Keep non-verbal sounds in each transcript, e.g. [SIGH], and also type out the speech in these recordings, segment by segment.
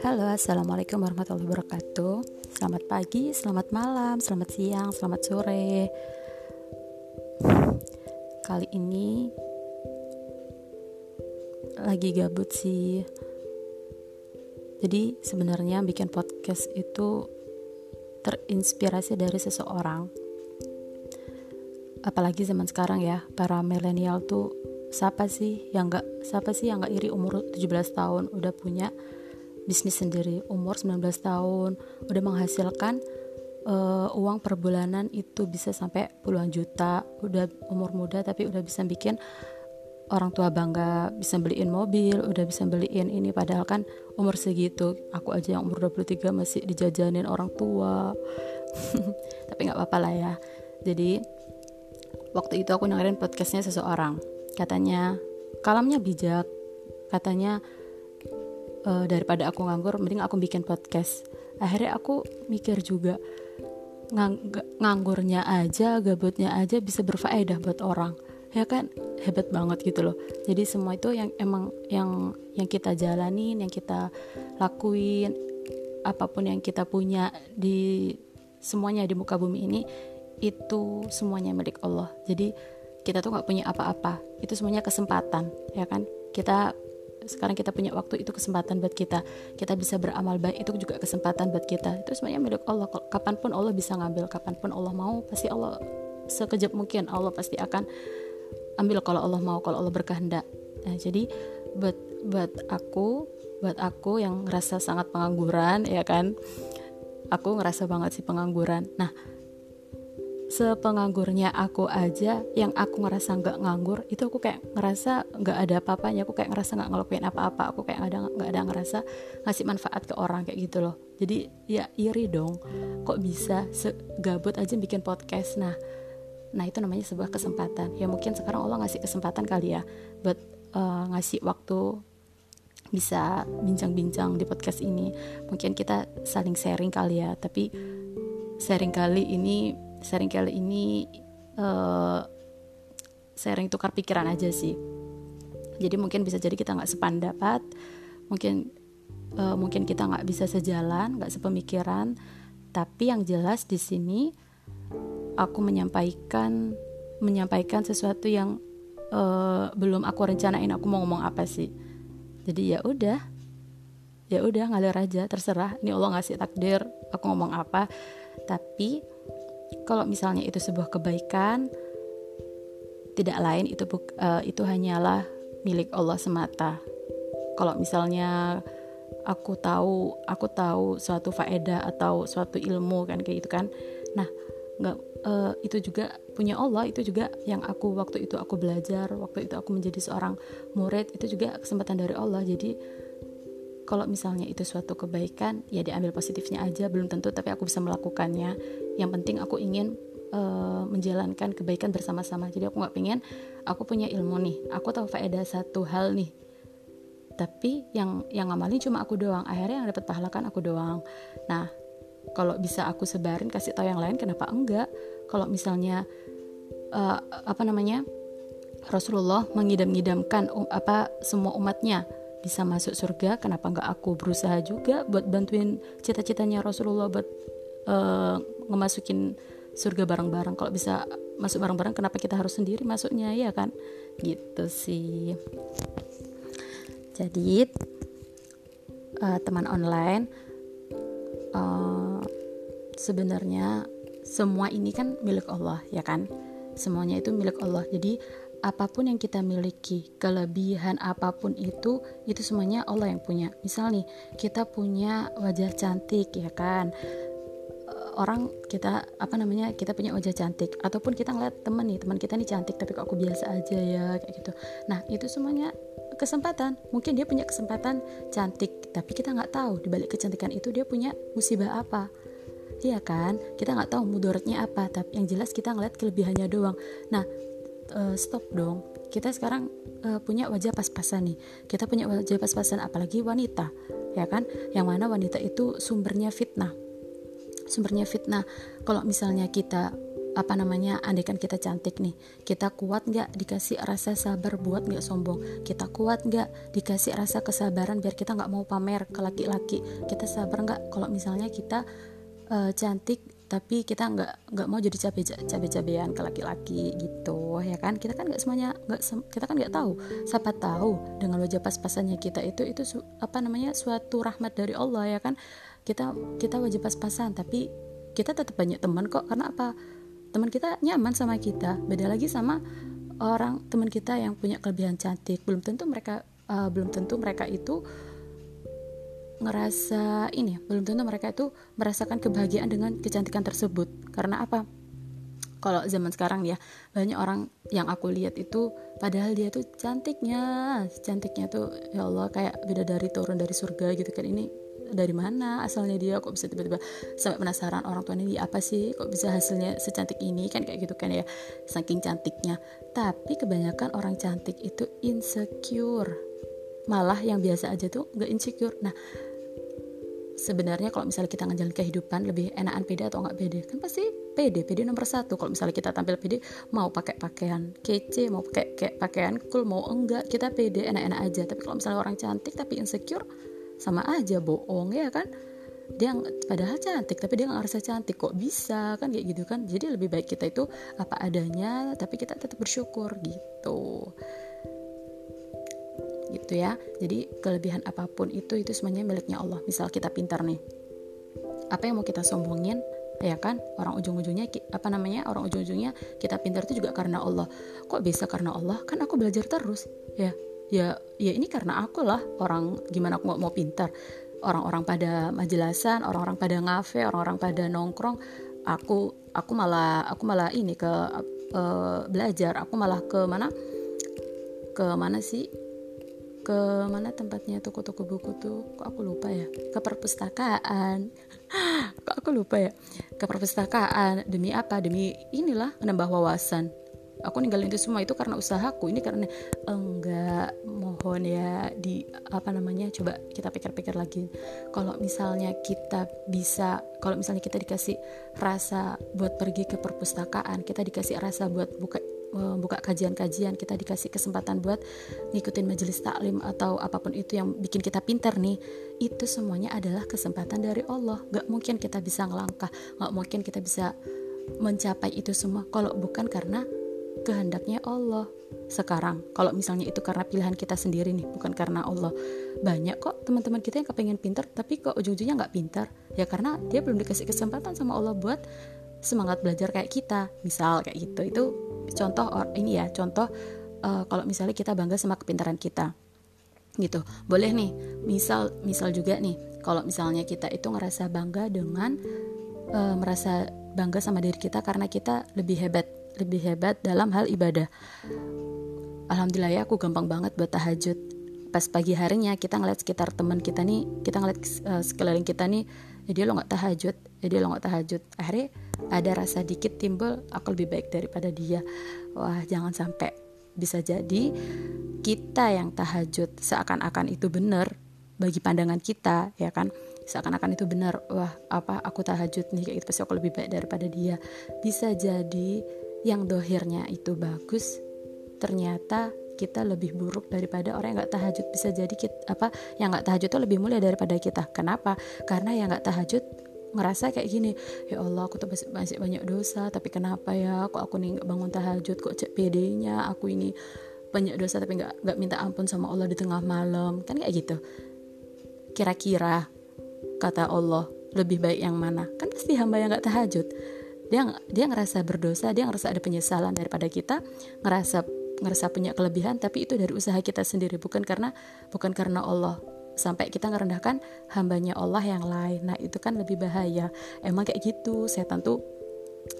Halo, assalamualaikum warahmatullahi wabarakatuh. Selamat pagi, selamat malam, selamat siang, selamat sore. Kali ini lagi gabut sih. Jadi sebenarnya bikin podcast itu terinspirasi dari seseorang. Apalagi zaman sekarang ya, para milenial tuh siapa sih yang nggak siapa sih yang nggak iri umur 17 tahun udah punya bisnis sendiri. Umur 19 tahun. Udah menghasilkan uh, uang per bulanan itu bisa sampai puluhan juta. Udah umur muda tapi udah bisa bikin orang tua bangga bisa beliin mobil udah bisa beliin ini. Padahal kan umur segitu. Aku aja yang umur 23 masih dijajanin orang tua. [LAUGHS] Tapi nggak apa-apa lah ya. Jadi waktu itu aku dengerin podcastnya seseorang. Katanya kalamnya bijak. Katanya uh, daripada aku nganggur mending aku bikin podcast. Akhirnya aku mikir juga ngang nganggurnya aja gabutnya aja bisa berfaedah buat orang. Ya kan? Hebat banget gitu loh. Jadi semua itu yang emang yang yang kita jalanin yang kita lakuin apa pun yang kita punya di semuanya di muka bumi ini itu semuanya milik Allah. Jadi kita tuh nggak punya apa-apa. Itu semuanya kesempatan ya kan? Kita sekarang kita punya waktu itu kesempatan buat kita. Kita bisa beramal baik itu juga kesempatan buat kita. Itu semuanya milik Allah. Kapan pun Allah bisa ngambil kapan pun Allah mau pasti Allah sekejap mungkin Allah pasti akan ambil kalau Allah mau kalau Allah berkehendak. Nah jadi buat buat aku buat aku yang ngerasa sangat pengangguran ya kan? Aku ngerasa banget sih pengangguran. Nah sepenganggurnya aku aja yang aku ngerasa nggak nganggur itu aku kayak ngerasa nggak ada apa-apanya. Aku kayak ngerasa nggak ngelakuin apa-apa. Aku kayak nggak ada nggak ada ngerasa ngasih manfaat ke orang kayak gitu loh. Jadi ya iri dong. Kok bisa segabut aja bikin podcast? Nah nah itu namanya sebuah kesempatan. Ya mungkin sekarang Allah ngasih kesempatan kali ya buat uh, ngasih waktu bisa bincang-bincang di podcast ini. Mungkin kita saling sharing kali ya. Tapi sharing kali ini sharing kali ini uh, sharing tukar pikiran aja sih. Jadi mungkin bisa jadi kita nggak sependapat mungkin uh, mungkin kita nggak bisa sejalan nggak sepemikiran. Tapi yang jelas di sini aku menyampaikan menyampaikan sesuatu yang uh, belum aku rencanain aku mau ngomong apa sih. Jadi ya udah ya udah ngalir aja terserah. Ini Allah ngasih takdir aku ngomong apa. Tapi kalau misalnya itu sebuah kebaikan tidak lain itu uh, itu hanyalah milik Allah semata. Kalau misalnya aku tahu aku tahu suatu faedah atau suatu ilmu kan kayak gitu kan. Nah nggak uh, itu juga punya Allah itu juga yang aku waktu itu aku belajar waktu itu aku menjadi seorang murid itu juga kesempatan dari Allah. Jadi kalau misalnya itu suatu kebaikan ya diambil positifnya aja belum tentu tapi aku bisa melakukannya. Yang penting aku ingin uh, menjalankan kebaikan bersama-sama. Jadi aku nggak pengen aku punya ilmu nih aku tahu faedah satu hal nih. Tapi yang yang ngamalin cuma aku doang akhirnya yang dapat pahala kan aku doang. Nah kalau bisa aku sebarin kasih tahu yang lain kenapa enggak? Kalau misalnya uh, apa namanya Rasulullah mengidam-idamkan um, apa semua umatnya bisa masuk surga kenapa nggak aku berusaha juga buat bantuin cita-citanya Rasulullah buat uh, ngemasukin surga bareng-bareng. Kalau bisa masuk bareng-bareng kenapa kita harus sendiri masuknya ya kan? Gitu sih. Jadi uh, teman online uh, sebenarnya semua ini kan milik Allah ya kan? Semuanya itu milik Allah. Jadi apa pun yang kita miliki, kelebihan apa pun itu, itu semuanya Allah yang punya. Misal nih, kita punya wajah cantik ya kan. Eh, orang kita apa namanya kita punya wajah cantik ataupun kita ngeliat temen nih teman kita nih cantik tapi kok aku biasa aja ya kayak gitu nah itu semuanya kesempatan mungkin dia punya kesempatan cantik tapi kita nggak tahu dibalik kecantikan itu dia punya musibah apa Iya kan, kita nggak tahu mudaratnya apa, tapi yang jelas kita ngeliat kelebihannya doang. Nah, uh, stop dong. Kita sekarang uh, punya wajah pas-pasan nih. Kita punya wajah pas-pasan apalagi wanita ya kan? Yang mana wanita itu sumbernya fitnah. Sumbernya fitnah. Kalau misalnya kita apa namanya andaikan kita cantik nih kita kuat nggak dikasih rasa sabar buat nggak sombong? Kita kuat nggak dikasih rasa kesabaran biar kita nggak mau pamer ke laki-laki? Kita sabar nggak? Kalau misalnya kita uh, cantik tapi kita nggak nggak mau jadi cabe cabe cabean ke laki-laki gitu ya kan? Kita kan nggak semuanya nggak kita kan nggak tahu. Siapa tahu dengan wajah pas-pasannya kita itu itu su, apa namanya suatu rahmat dari Allah ya kan? Kita kita wajah pas-pasan tapi kita tetap banyak teman kok. Karena apa? Teman kita nyaman sama kita. Beda lagi sama orang teman kita yang punya kelebihan cantik. Belum tentu mereka uh, belum tentu mereka itu ngerasa ini belum tentu mereka itu merasakan kebahagiaan dengan kecantikan tersebut. Karena apa? Kalau zaman sekarang ya banyak orang yang aku lihat itu padahal dia tuh cantiknya cantiknya tuh ya Allah kayak beda dari turun dari surga gitu kan. Ini dari mana asalnya dia? Kok bisa tiba-tiba sampai penasaran orang tuanya dia apa sih? Kok bisa hasilnya secantik ini? Kan kayak gitu kan ya saking cantiknya. Tapi kebanyakan orang cantik itu insecure. Malah yang biasa aja tuh nggak insecure. Nah sebenarnya kalau misalnya kita ngejalan kehidupan lebih enakan pede atau nggak pede? Kan pasti pede pede nomor satu. Kalau misalnya kita tampil pede mau pakai pakaian kece mau pakai kayak pakaian cool mau enggak kita pede enak-enak aja. Tapi kalau misalnya orang cantik tapi insecure sama aja bohong ya kan? Dia padahal cantik tapi dia nggak ngerasa cantik. Kok bisa? Kan kayak gitu kan? Jadi lebih baik kita itu apa adanya tapi kita tetap bersyukur gitu gitu ya. Jadi kelebihan apa pun itu itu semuanya miliknya Allah. Misal kita pintar nih. Apa yang mau kita sombongin ya kan? Orang ujung-ujungnya apa namanya? Orang ujung-ujungnya kita pintar itu juga karena Allah. Kok bisa karena Allah? Kan aku belajar terus. Ya ya ya ini karena aku lah. Orang gimana aku mau, mau pintar? Orang-orang pada majelasan orang-orang pada ngafe orang-orang pada nongkrong. Aku aku malah aku malah ini ke uh, belajar. Aku malah ke mana? Ke mana sih ke mana tempatnya toko-toko buku tuh? Kok aku lupa ya? Ke perpustakaan. [GASPS] Kok aku lupa ya? Ke perpustakaan. Demi apa? Demi inilah menambah wawasan. Aku ninggalin itu semua. Itu karena usahaku. Ini karena enggak. Mohon ya di apa namanya? Coba kita pikir-pikir lagi. Kalau misalnya kita bisa kalau misalnya kita dikasih rasa buat pergi ke perpustakaan kita dikasih rasa buat buka buka kajian-kajian kita dikasih kesempatan buat ngikutin majelis taklim atau apa pun itu yang bikin kita pinter nih itu semuanya adalah kesempatan dari Allah. Gak mungkin kita bisa ngelangkah gak mungkin kita bisa mencapai itu semua kalau bukan karena kehendaknya Allah. Sekarang kalau misalnya itu karena pilihan kita sendiri nih bukan karena Allah. Banyak kok teman-teman kita yang kepengen pintar tapi kok ujung-ujungnya nggak pintar ya karena dia belum dikasih kesempatan sama Allah buat semangat belajar kayak kita. Misal kayak gitu itu contoh or, ini ya contoh uh, kalau misalnya kita bangga sama kepintaran kita gitu boleh nih misal misal juga nih kalau misalnya kita itu ngerasa bangga dengan uh, merasa bangga sama diri kita karena kita lebih hebat lebih hebat dalam hal ibadah. Alhamdulillah ya aku gampang banget buat tahajud. Pas pagi harinya kita ngeliat sekitar teman kita nih, kita ngeliat uh, sekeliling kita nih, ya dia lo nggak tahajud, dia lo nggak tahajud. Akhirnya ada rasa dikit timbul, aku lebih baik daripada dia. Wah jangan sampai bisa jadi kita yang tahajud seakan-akan itu benar bagi pandangan kita, ya kan? seakan-akan itu benar wah apa aku tahajud nih kayak gitu pasti aku lebih baik daripada dia bisa jadi yang dohirnya itu bagus ternyata kita lebih buruk daripada orang yang nggak tahajud bisa jadi kita, apa yang nggak tahajud itu lebih mulia daripada kita kenapa karena yang nggak tahajud ngerasa kayak gini ya Allah aku tuh masih, banyak dosa tapi kenapa ya? Kok aku nih nggak bangun tahajud? Kok cek pedenya aku ini banyak dosa tapi nggak nggak minta ampun sama Allah di tengah malam. Kan kayak gitu. Kira-kira kata Allah lebih baik yang mana? Kan pasti hamba yang nggak tahajud. Dia dia ngerasa berdosa dia ngerasa ada penyesalan daripada kita ngerasa ngerasa punya kelebihan tapi itu dari usaha kita sendiri. Bukan karena bukan karena Allah sampai kita ngerendahkan hambanya Allah yang lain. Nah itu kan lebih bahaya. Emang kayak gitu. Setan tuh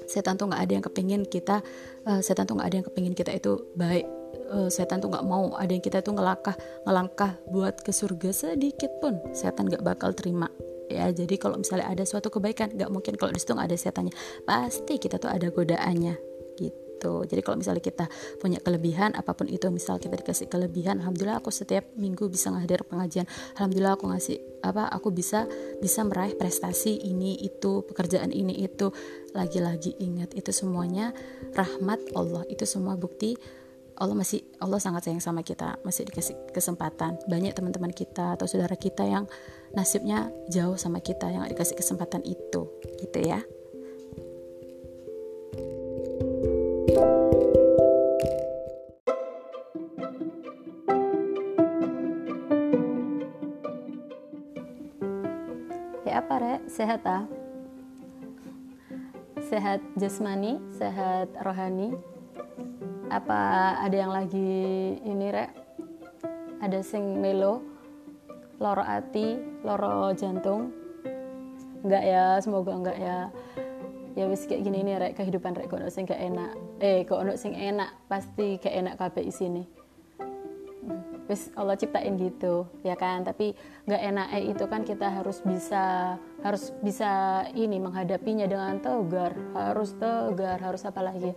setan tuh nggak ada yang kepingin kita uh, setan tuh nggak ada yang kepingin kita itu baik. Uh, setan tuh nggak mau ada yang kita tuh ngelangkah ngelangkah buat ke surga sedikit pun. Setan nggak bakal terima. Ya jadi kalau misalnya ada suatu kebaikan nggak mungkin kalau di situ nggak ada setannya. Pasti kita tuh ada godaannya gitu. Jadi kalau misalnya kita punya kelebihan apa pun itu misal kita dikasih kelebihan alhamdulillah aku setiap minggu bisa ngadir pengajian. Alhamdulillah aku ngasih apa aku bisa bisa meraih prestasi ini itu pekerjaan ini itu. Lagi-lagi ingat itu semuanya rahmat Allah. Itu semua bukti Allah masih Allah sangat sayang sama kita. Masih dikasih kesempatan. Banyak teman-teman kita atau saudara kita yang nasibnya jauh sama kita yang dikasih kesempatan itu. Gitu ya ya apa rek sehat ah? Sehat jasmani sehat rohani? Apa ada yang lagi ini rek ada sing melo loro ati loro jantung? Enggak ya semoga enggak ya. Ya wis kayak gini nih rek kehidupan rek kok sing gak enak? Eh kok sing enak? Pasti gak enak kabeh isine wis Allah ciptain gitu ya kan? Tapi nggak enak eh itu kan kita harus bisa harus bisa ini menghadapinya dengan tegar. Harus tegar harus apa lagi?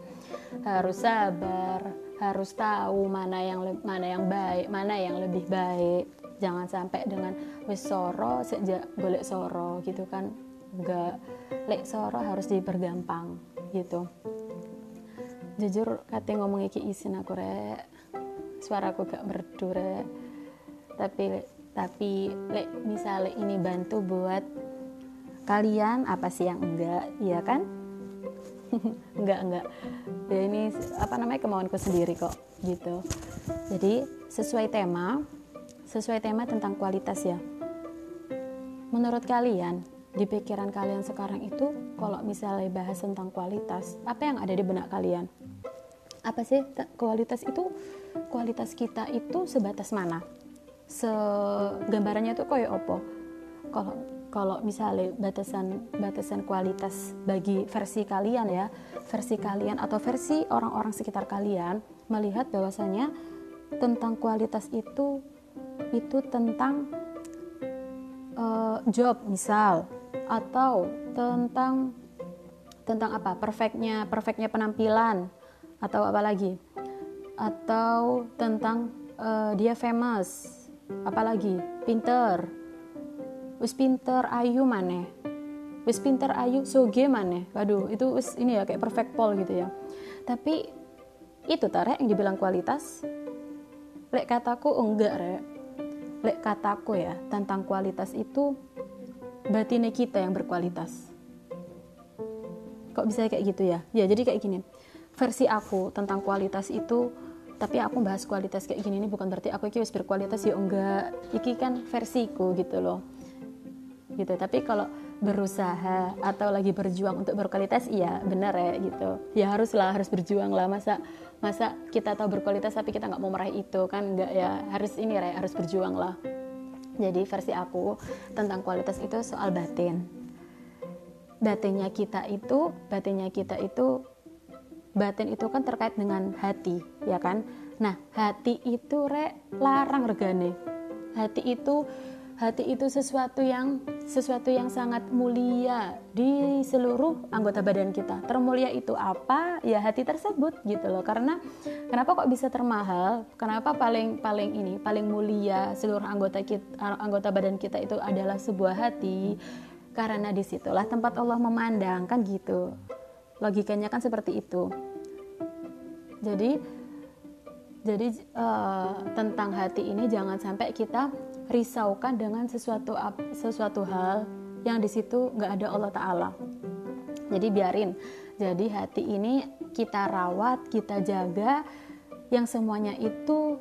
Harus sabar harus tahu mana yang mana yang baik mana yang lebih baik. Jangan sampai dengan wis soro sejak golek soro gitu kan? Nggak. Lek soro harus dipergampang gitu. Jujur kate ngomong iki isin aku rek suaraku gak merdu tapi tapi lek misalnya ini bantu buat kalian apa sih yang enggak? Iya kan? [LAUGHS] Enggak enggak. Ya ini apa namanya kemauanku sendiri kok gitu. Jadi sesuai tema sesuai tema tentang kualitas ya. Menurut kalian di pikiran kalian sekarang itu kalau misalnya bahas tentang kualitas apa yang ada di benak kalian apa sih kualitas itu kualitas kita itu sebatas mana? Segambarannya tuh kayak opo? Kalau kalau misalnya batasan batasan kualitas bagi versi kalian ya versi kalian atau versi orang-orang sekitar kalian melihat bahwasanya tentang kualitas itu itu tentang uh, job misal atau tentang tentang apa? Perfectnya perfectnya penampilan atau apa lagi? Atau tentang uh, dia famous. Apalagi pinter. Wis pinter ayu mana wis pinter ayu soge mana waduh itu wis ini ya kayak perfect pol gitu ya. Tapi itu tarik yang dibilang kualitas? Lek kataku enggak rek. Lek kataku ya tentang kualitas itu batinnya kita yang berkualitas. Kok bisa kayak gitu ya? Ya jadi kayak gini versi aku tentang kualitas itu tapi aku bahas kualitas kayak gini ini bukan berarti aku iki berkualitas ya enggak. Iki kan versiku gitu loh. Gitu tapi kalau berusaha atau lagi berjuang untuk berkualitas iya benar ya gitu. Ya haruslah harus berjuang lah. Masa masa kita tahu berkualitas tapi kita nggak mau meraih itu kan enggak ya. Harus ini ya harus berjuang lah. Jadi versi aku tentang kualitas itu soal batin. Batinnya kita itu batinnya kita itu batin itu kan terkait dengan hati ya kan? Nah hati itu re larang regane. Hati itu hati itu sesuatu yang sesuatu yang sangat mulia di seluruh anggota badan kita. Termulia itu apa? Ya hati tersebut gitu loh. Karena kenapa kok bisa termahal? Kenapa paling paling ini paling mulia seluruh anggota kita anggota badan kita itu adalah sebuah hati? Karena di situlah tempat Allah memandang kan gitu logikanya kan seperti itu jadi jadi uh, tentang hati ini jangan sampai kita risaukan dengan sesuatu sesuatu hal yang di situ nggak ada Allah Taala. Jadi biarin. Jadi hati ini kita rawat, kita jaga, yang semuanya itu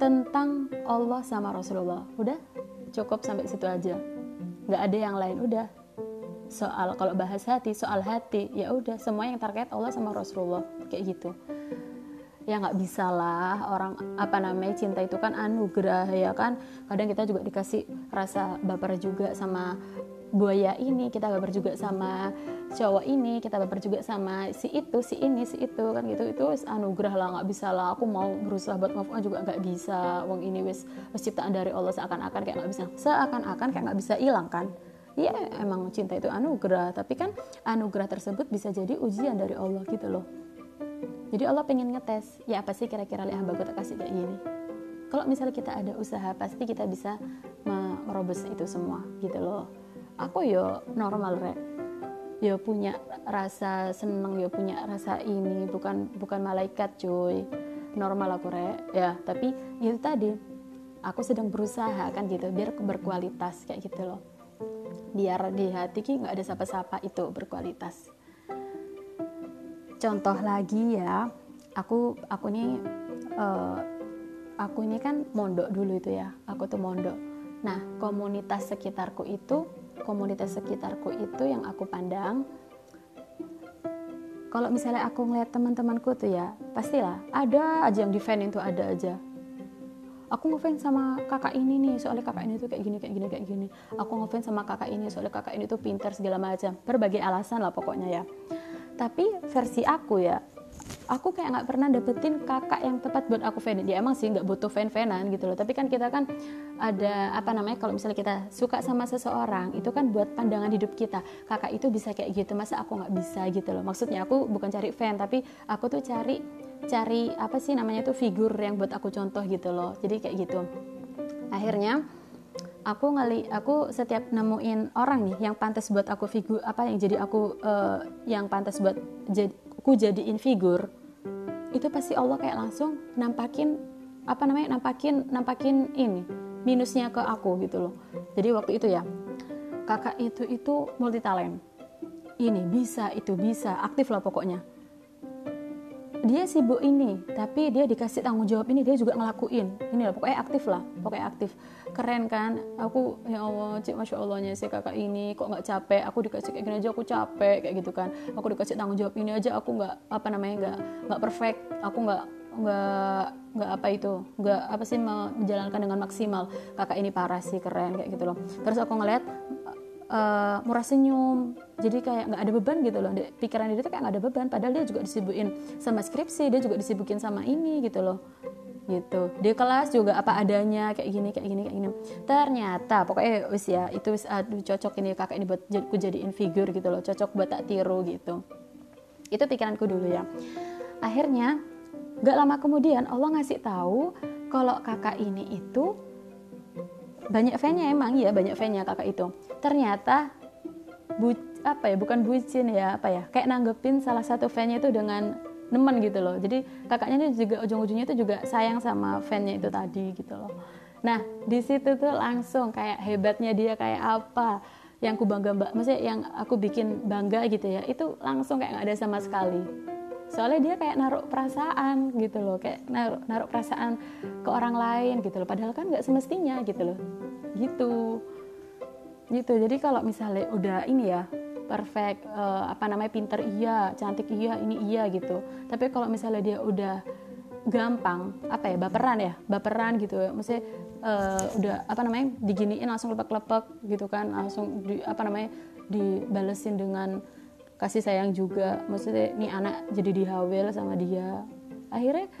tentang Allah sama Rasulullah. Udah cukup sampai situ aja. Nggak ada yang lain. Udah soal kalau bahas hati soal hati ya udah semua yang terkait Allah sama Rasulullah kayak gitu. Ya nggak bisa lah orang apa namanya cinta itu kan anugerah ya kan? Kadang kita juga dikasih rasa baper juga sama buaya ini kita baper juga sama cowok ini kita baper juga sama si itu si ini si itu kan gitu. Itu anugerah lah nggak bisa lah. Aku mau berusaha buat move juga nggak bisa. Wong ini wis ciptaan dari Allah seakan-akan kayak nggak bisa. Seakan-akan kayak nggak bisa hilang kan Iya emang cinta itu anugerah. Tapi kan anugerah tersebut bisa jadi ujian dari Allah gitu loh. Jadi Allah pengen ngetes ya apa sih kira-kira lihat hamba tak kasih kayak gini? Kalau misalnya kita ada usaha pasti kita bisa merobos itu semua gitu loh. Aku yo normal rek. Yo punya rasa seneng yo punya rasa ini bukan bukan malaikat cuy. Normal aku rek. Ya tapi itu tadi aku sedang berusaha kan gitu biar berkualitas kayak gitu loh biar di hati ki nggak ada sapa-sapa itu berkualitas. Contoh lagi ya aku aku nih uh, aku ini kan mondok dulu itu ya aku tuh mondok. Nah komunitas sekitarku itu komunitas sekitarku itu yang aku pandang kalau misalnya aku ngeliat teman-temanku tuh ya pastilah ada aja yang defend itu ada aja aku ngefans sama kakak ini nih soalnya kakak ini tuh kayak gini kayak gini kayak gini. Aku ngefans sama kakak ini soalnya kakak ini tuh pintar segala macam. Berbagai alasan lah pokoknya ya. Tapi versi aku ya aku kayak nggak pernah dapetin kakak yang tepat buat aku fan dia emang sih nggak butuh fan fanan gitu loh. Tapi kan kita kan ada apa namanya kalau misalnya kita suka sama seseorang itu kan buat pandangan hidup kita. Kakak itu bisa kayak gitu masa aku nggak bisa gitu loh? Maksudnya aku bukan cari fan tapi aku tuh cari cari apa sih namanya tuh figur yang buat aku contoh gitu loh. Jadi kayak gitu. Akhirnya aku ngali aku setiap nemuin orang nih yang pantas buat aku figur apa yang jadi aku uh, yang pantas buat jadi ku jadiin figur itu pasti Allah kayak langsung nampakin apa namanya nampakin nampakin ini minusnya ke aku gitu loh. Jadi waktu itu ya kakak itu itu multi talent ini bisa itu bisa aktif lah pokoknya dia sibuk ini tapi dia dikasih tanggung jawab ini dia juga ngelakuin. Ini lah pokoknya aktif lah pokoknya aktif. Keren kan? Aku ya Allah cik masya Allahnya si kakak ini kok nggak capek? Aku dikasih kayak gini aja aku capek kayak gitu kan. Aku dikasih tanggung jawab ini aja aku nggak apa namanya nggak nggak perfect. Aku nggak nggak nggak apa itu nggak apa sih menjalankan dengan maksimal. Kakak ini parah sih keren kayak gitu loh. Terus aku ngeliat uh, murah senyum jadi kayak nggak ada beban gitu loh. Pikiran dia tuh kayak nggak ada beban. Padahal dia juga disibukin sama skripsi dia juga disibukin sama ini gitu loh. Gitu. Di kelas juga apa adanya kayak gini kayak gini kayak gini. Ternyata pokoknya wis ya itu wis aduh cocok ini kakak ini buat ku jadiin figur gitu loh. Cocok buat tak tiru gitu. Itu pikiranku dulu ya. Akhirnya gak lama kemudian Allah ngasih tahu kalau kakak ini itu banyak fannya emang ya banyak fannya kakak itu. Ternyata bu apa ya bukan bucin ya apa ya kayak nanggepin salah satu fannya itu dengan nemen gitu loh. Jadi kakaknya itu juga ujung-ujungnya itu juga sayang sama fannya itu tadi gitu loh. Nah di situ tuh langsung kayak hebatnya dia kayak apa yang aku bangga mbak maksudnya yang aku bikin bangga gitu ya itu langsung kayak nggak ada sama sekali. Soalnya dia kayak naruh perasaan gitu loh kayak naruh naruh perasaan ke orang lain gitu loh. Padahal kan nggak semestinya gitu loh. Gitu. Gitu. Jadi kalau misalnya udah ini ya perfect uh, apa namanya pinter iya cantik iya ini iya gitu. Tapi kalau misalnya dia udah gampang apa ya baperan ya baperan gitu. Ya maksudnya uh, udah apa namanya diginiin langsung lepek-lepek gitu kan langsung di, apa namanya dibalesin dengan kasih sayang juga. Maksudnya nih anak jadi dihawil sama dia. Akhirnya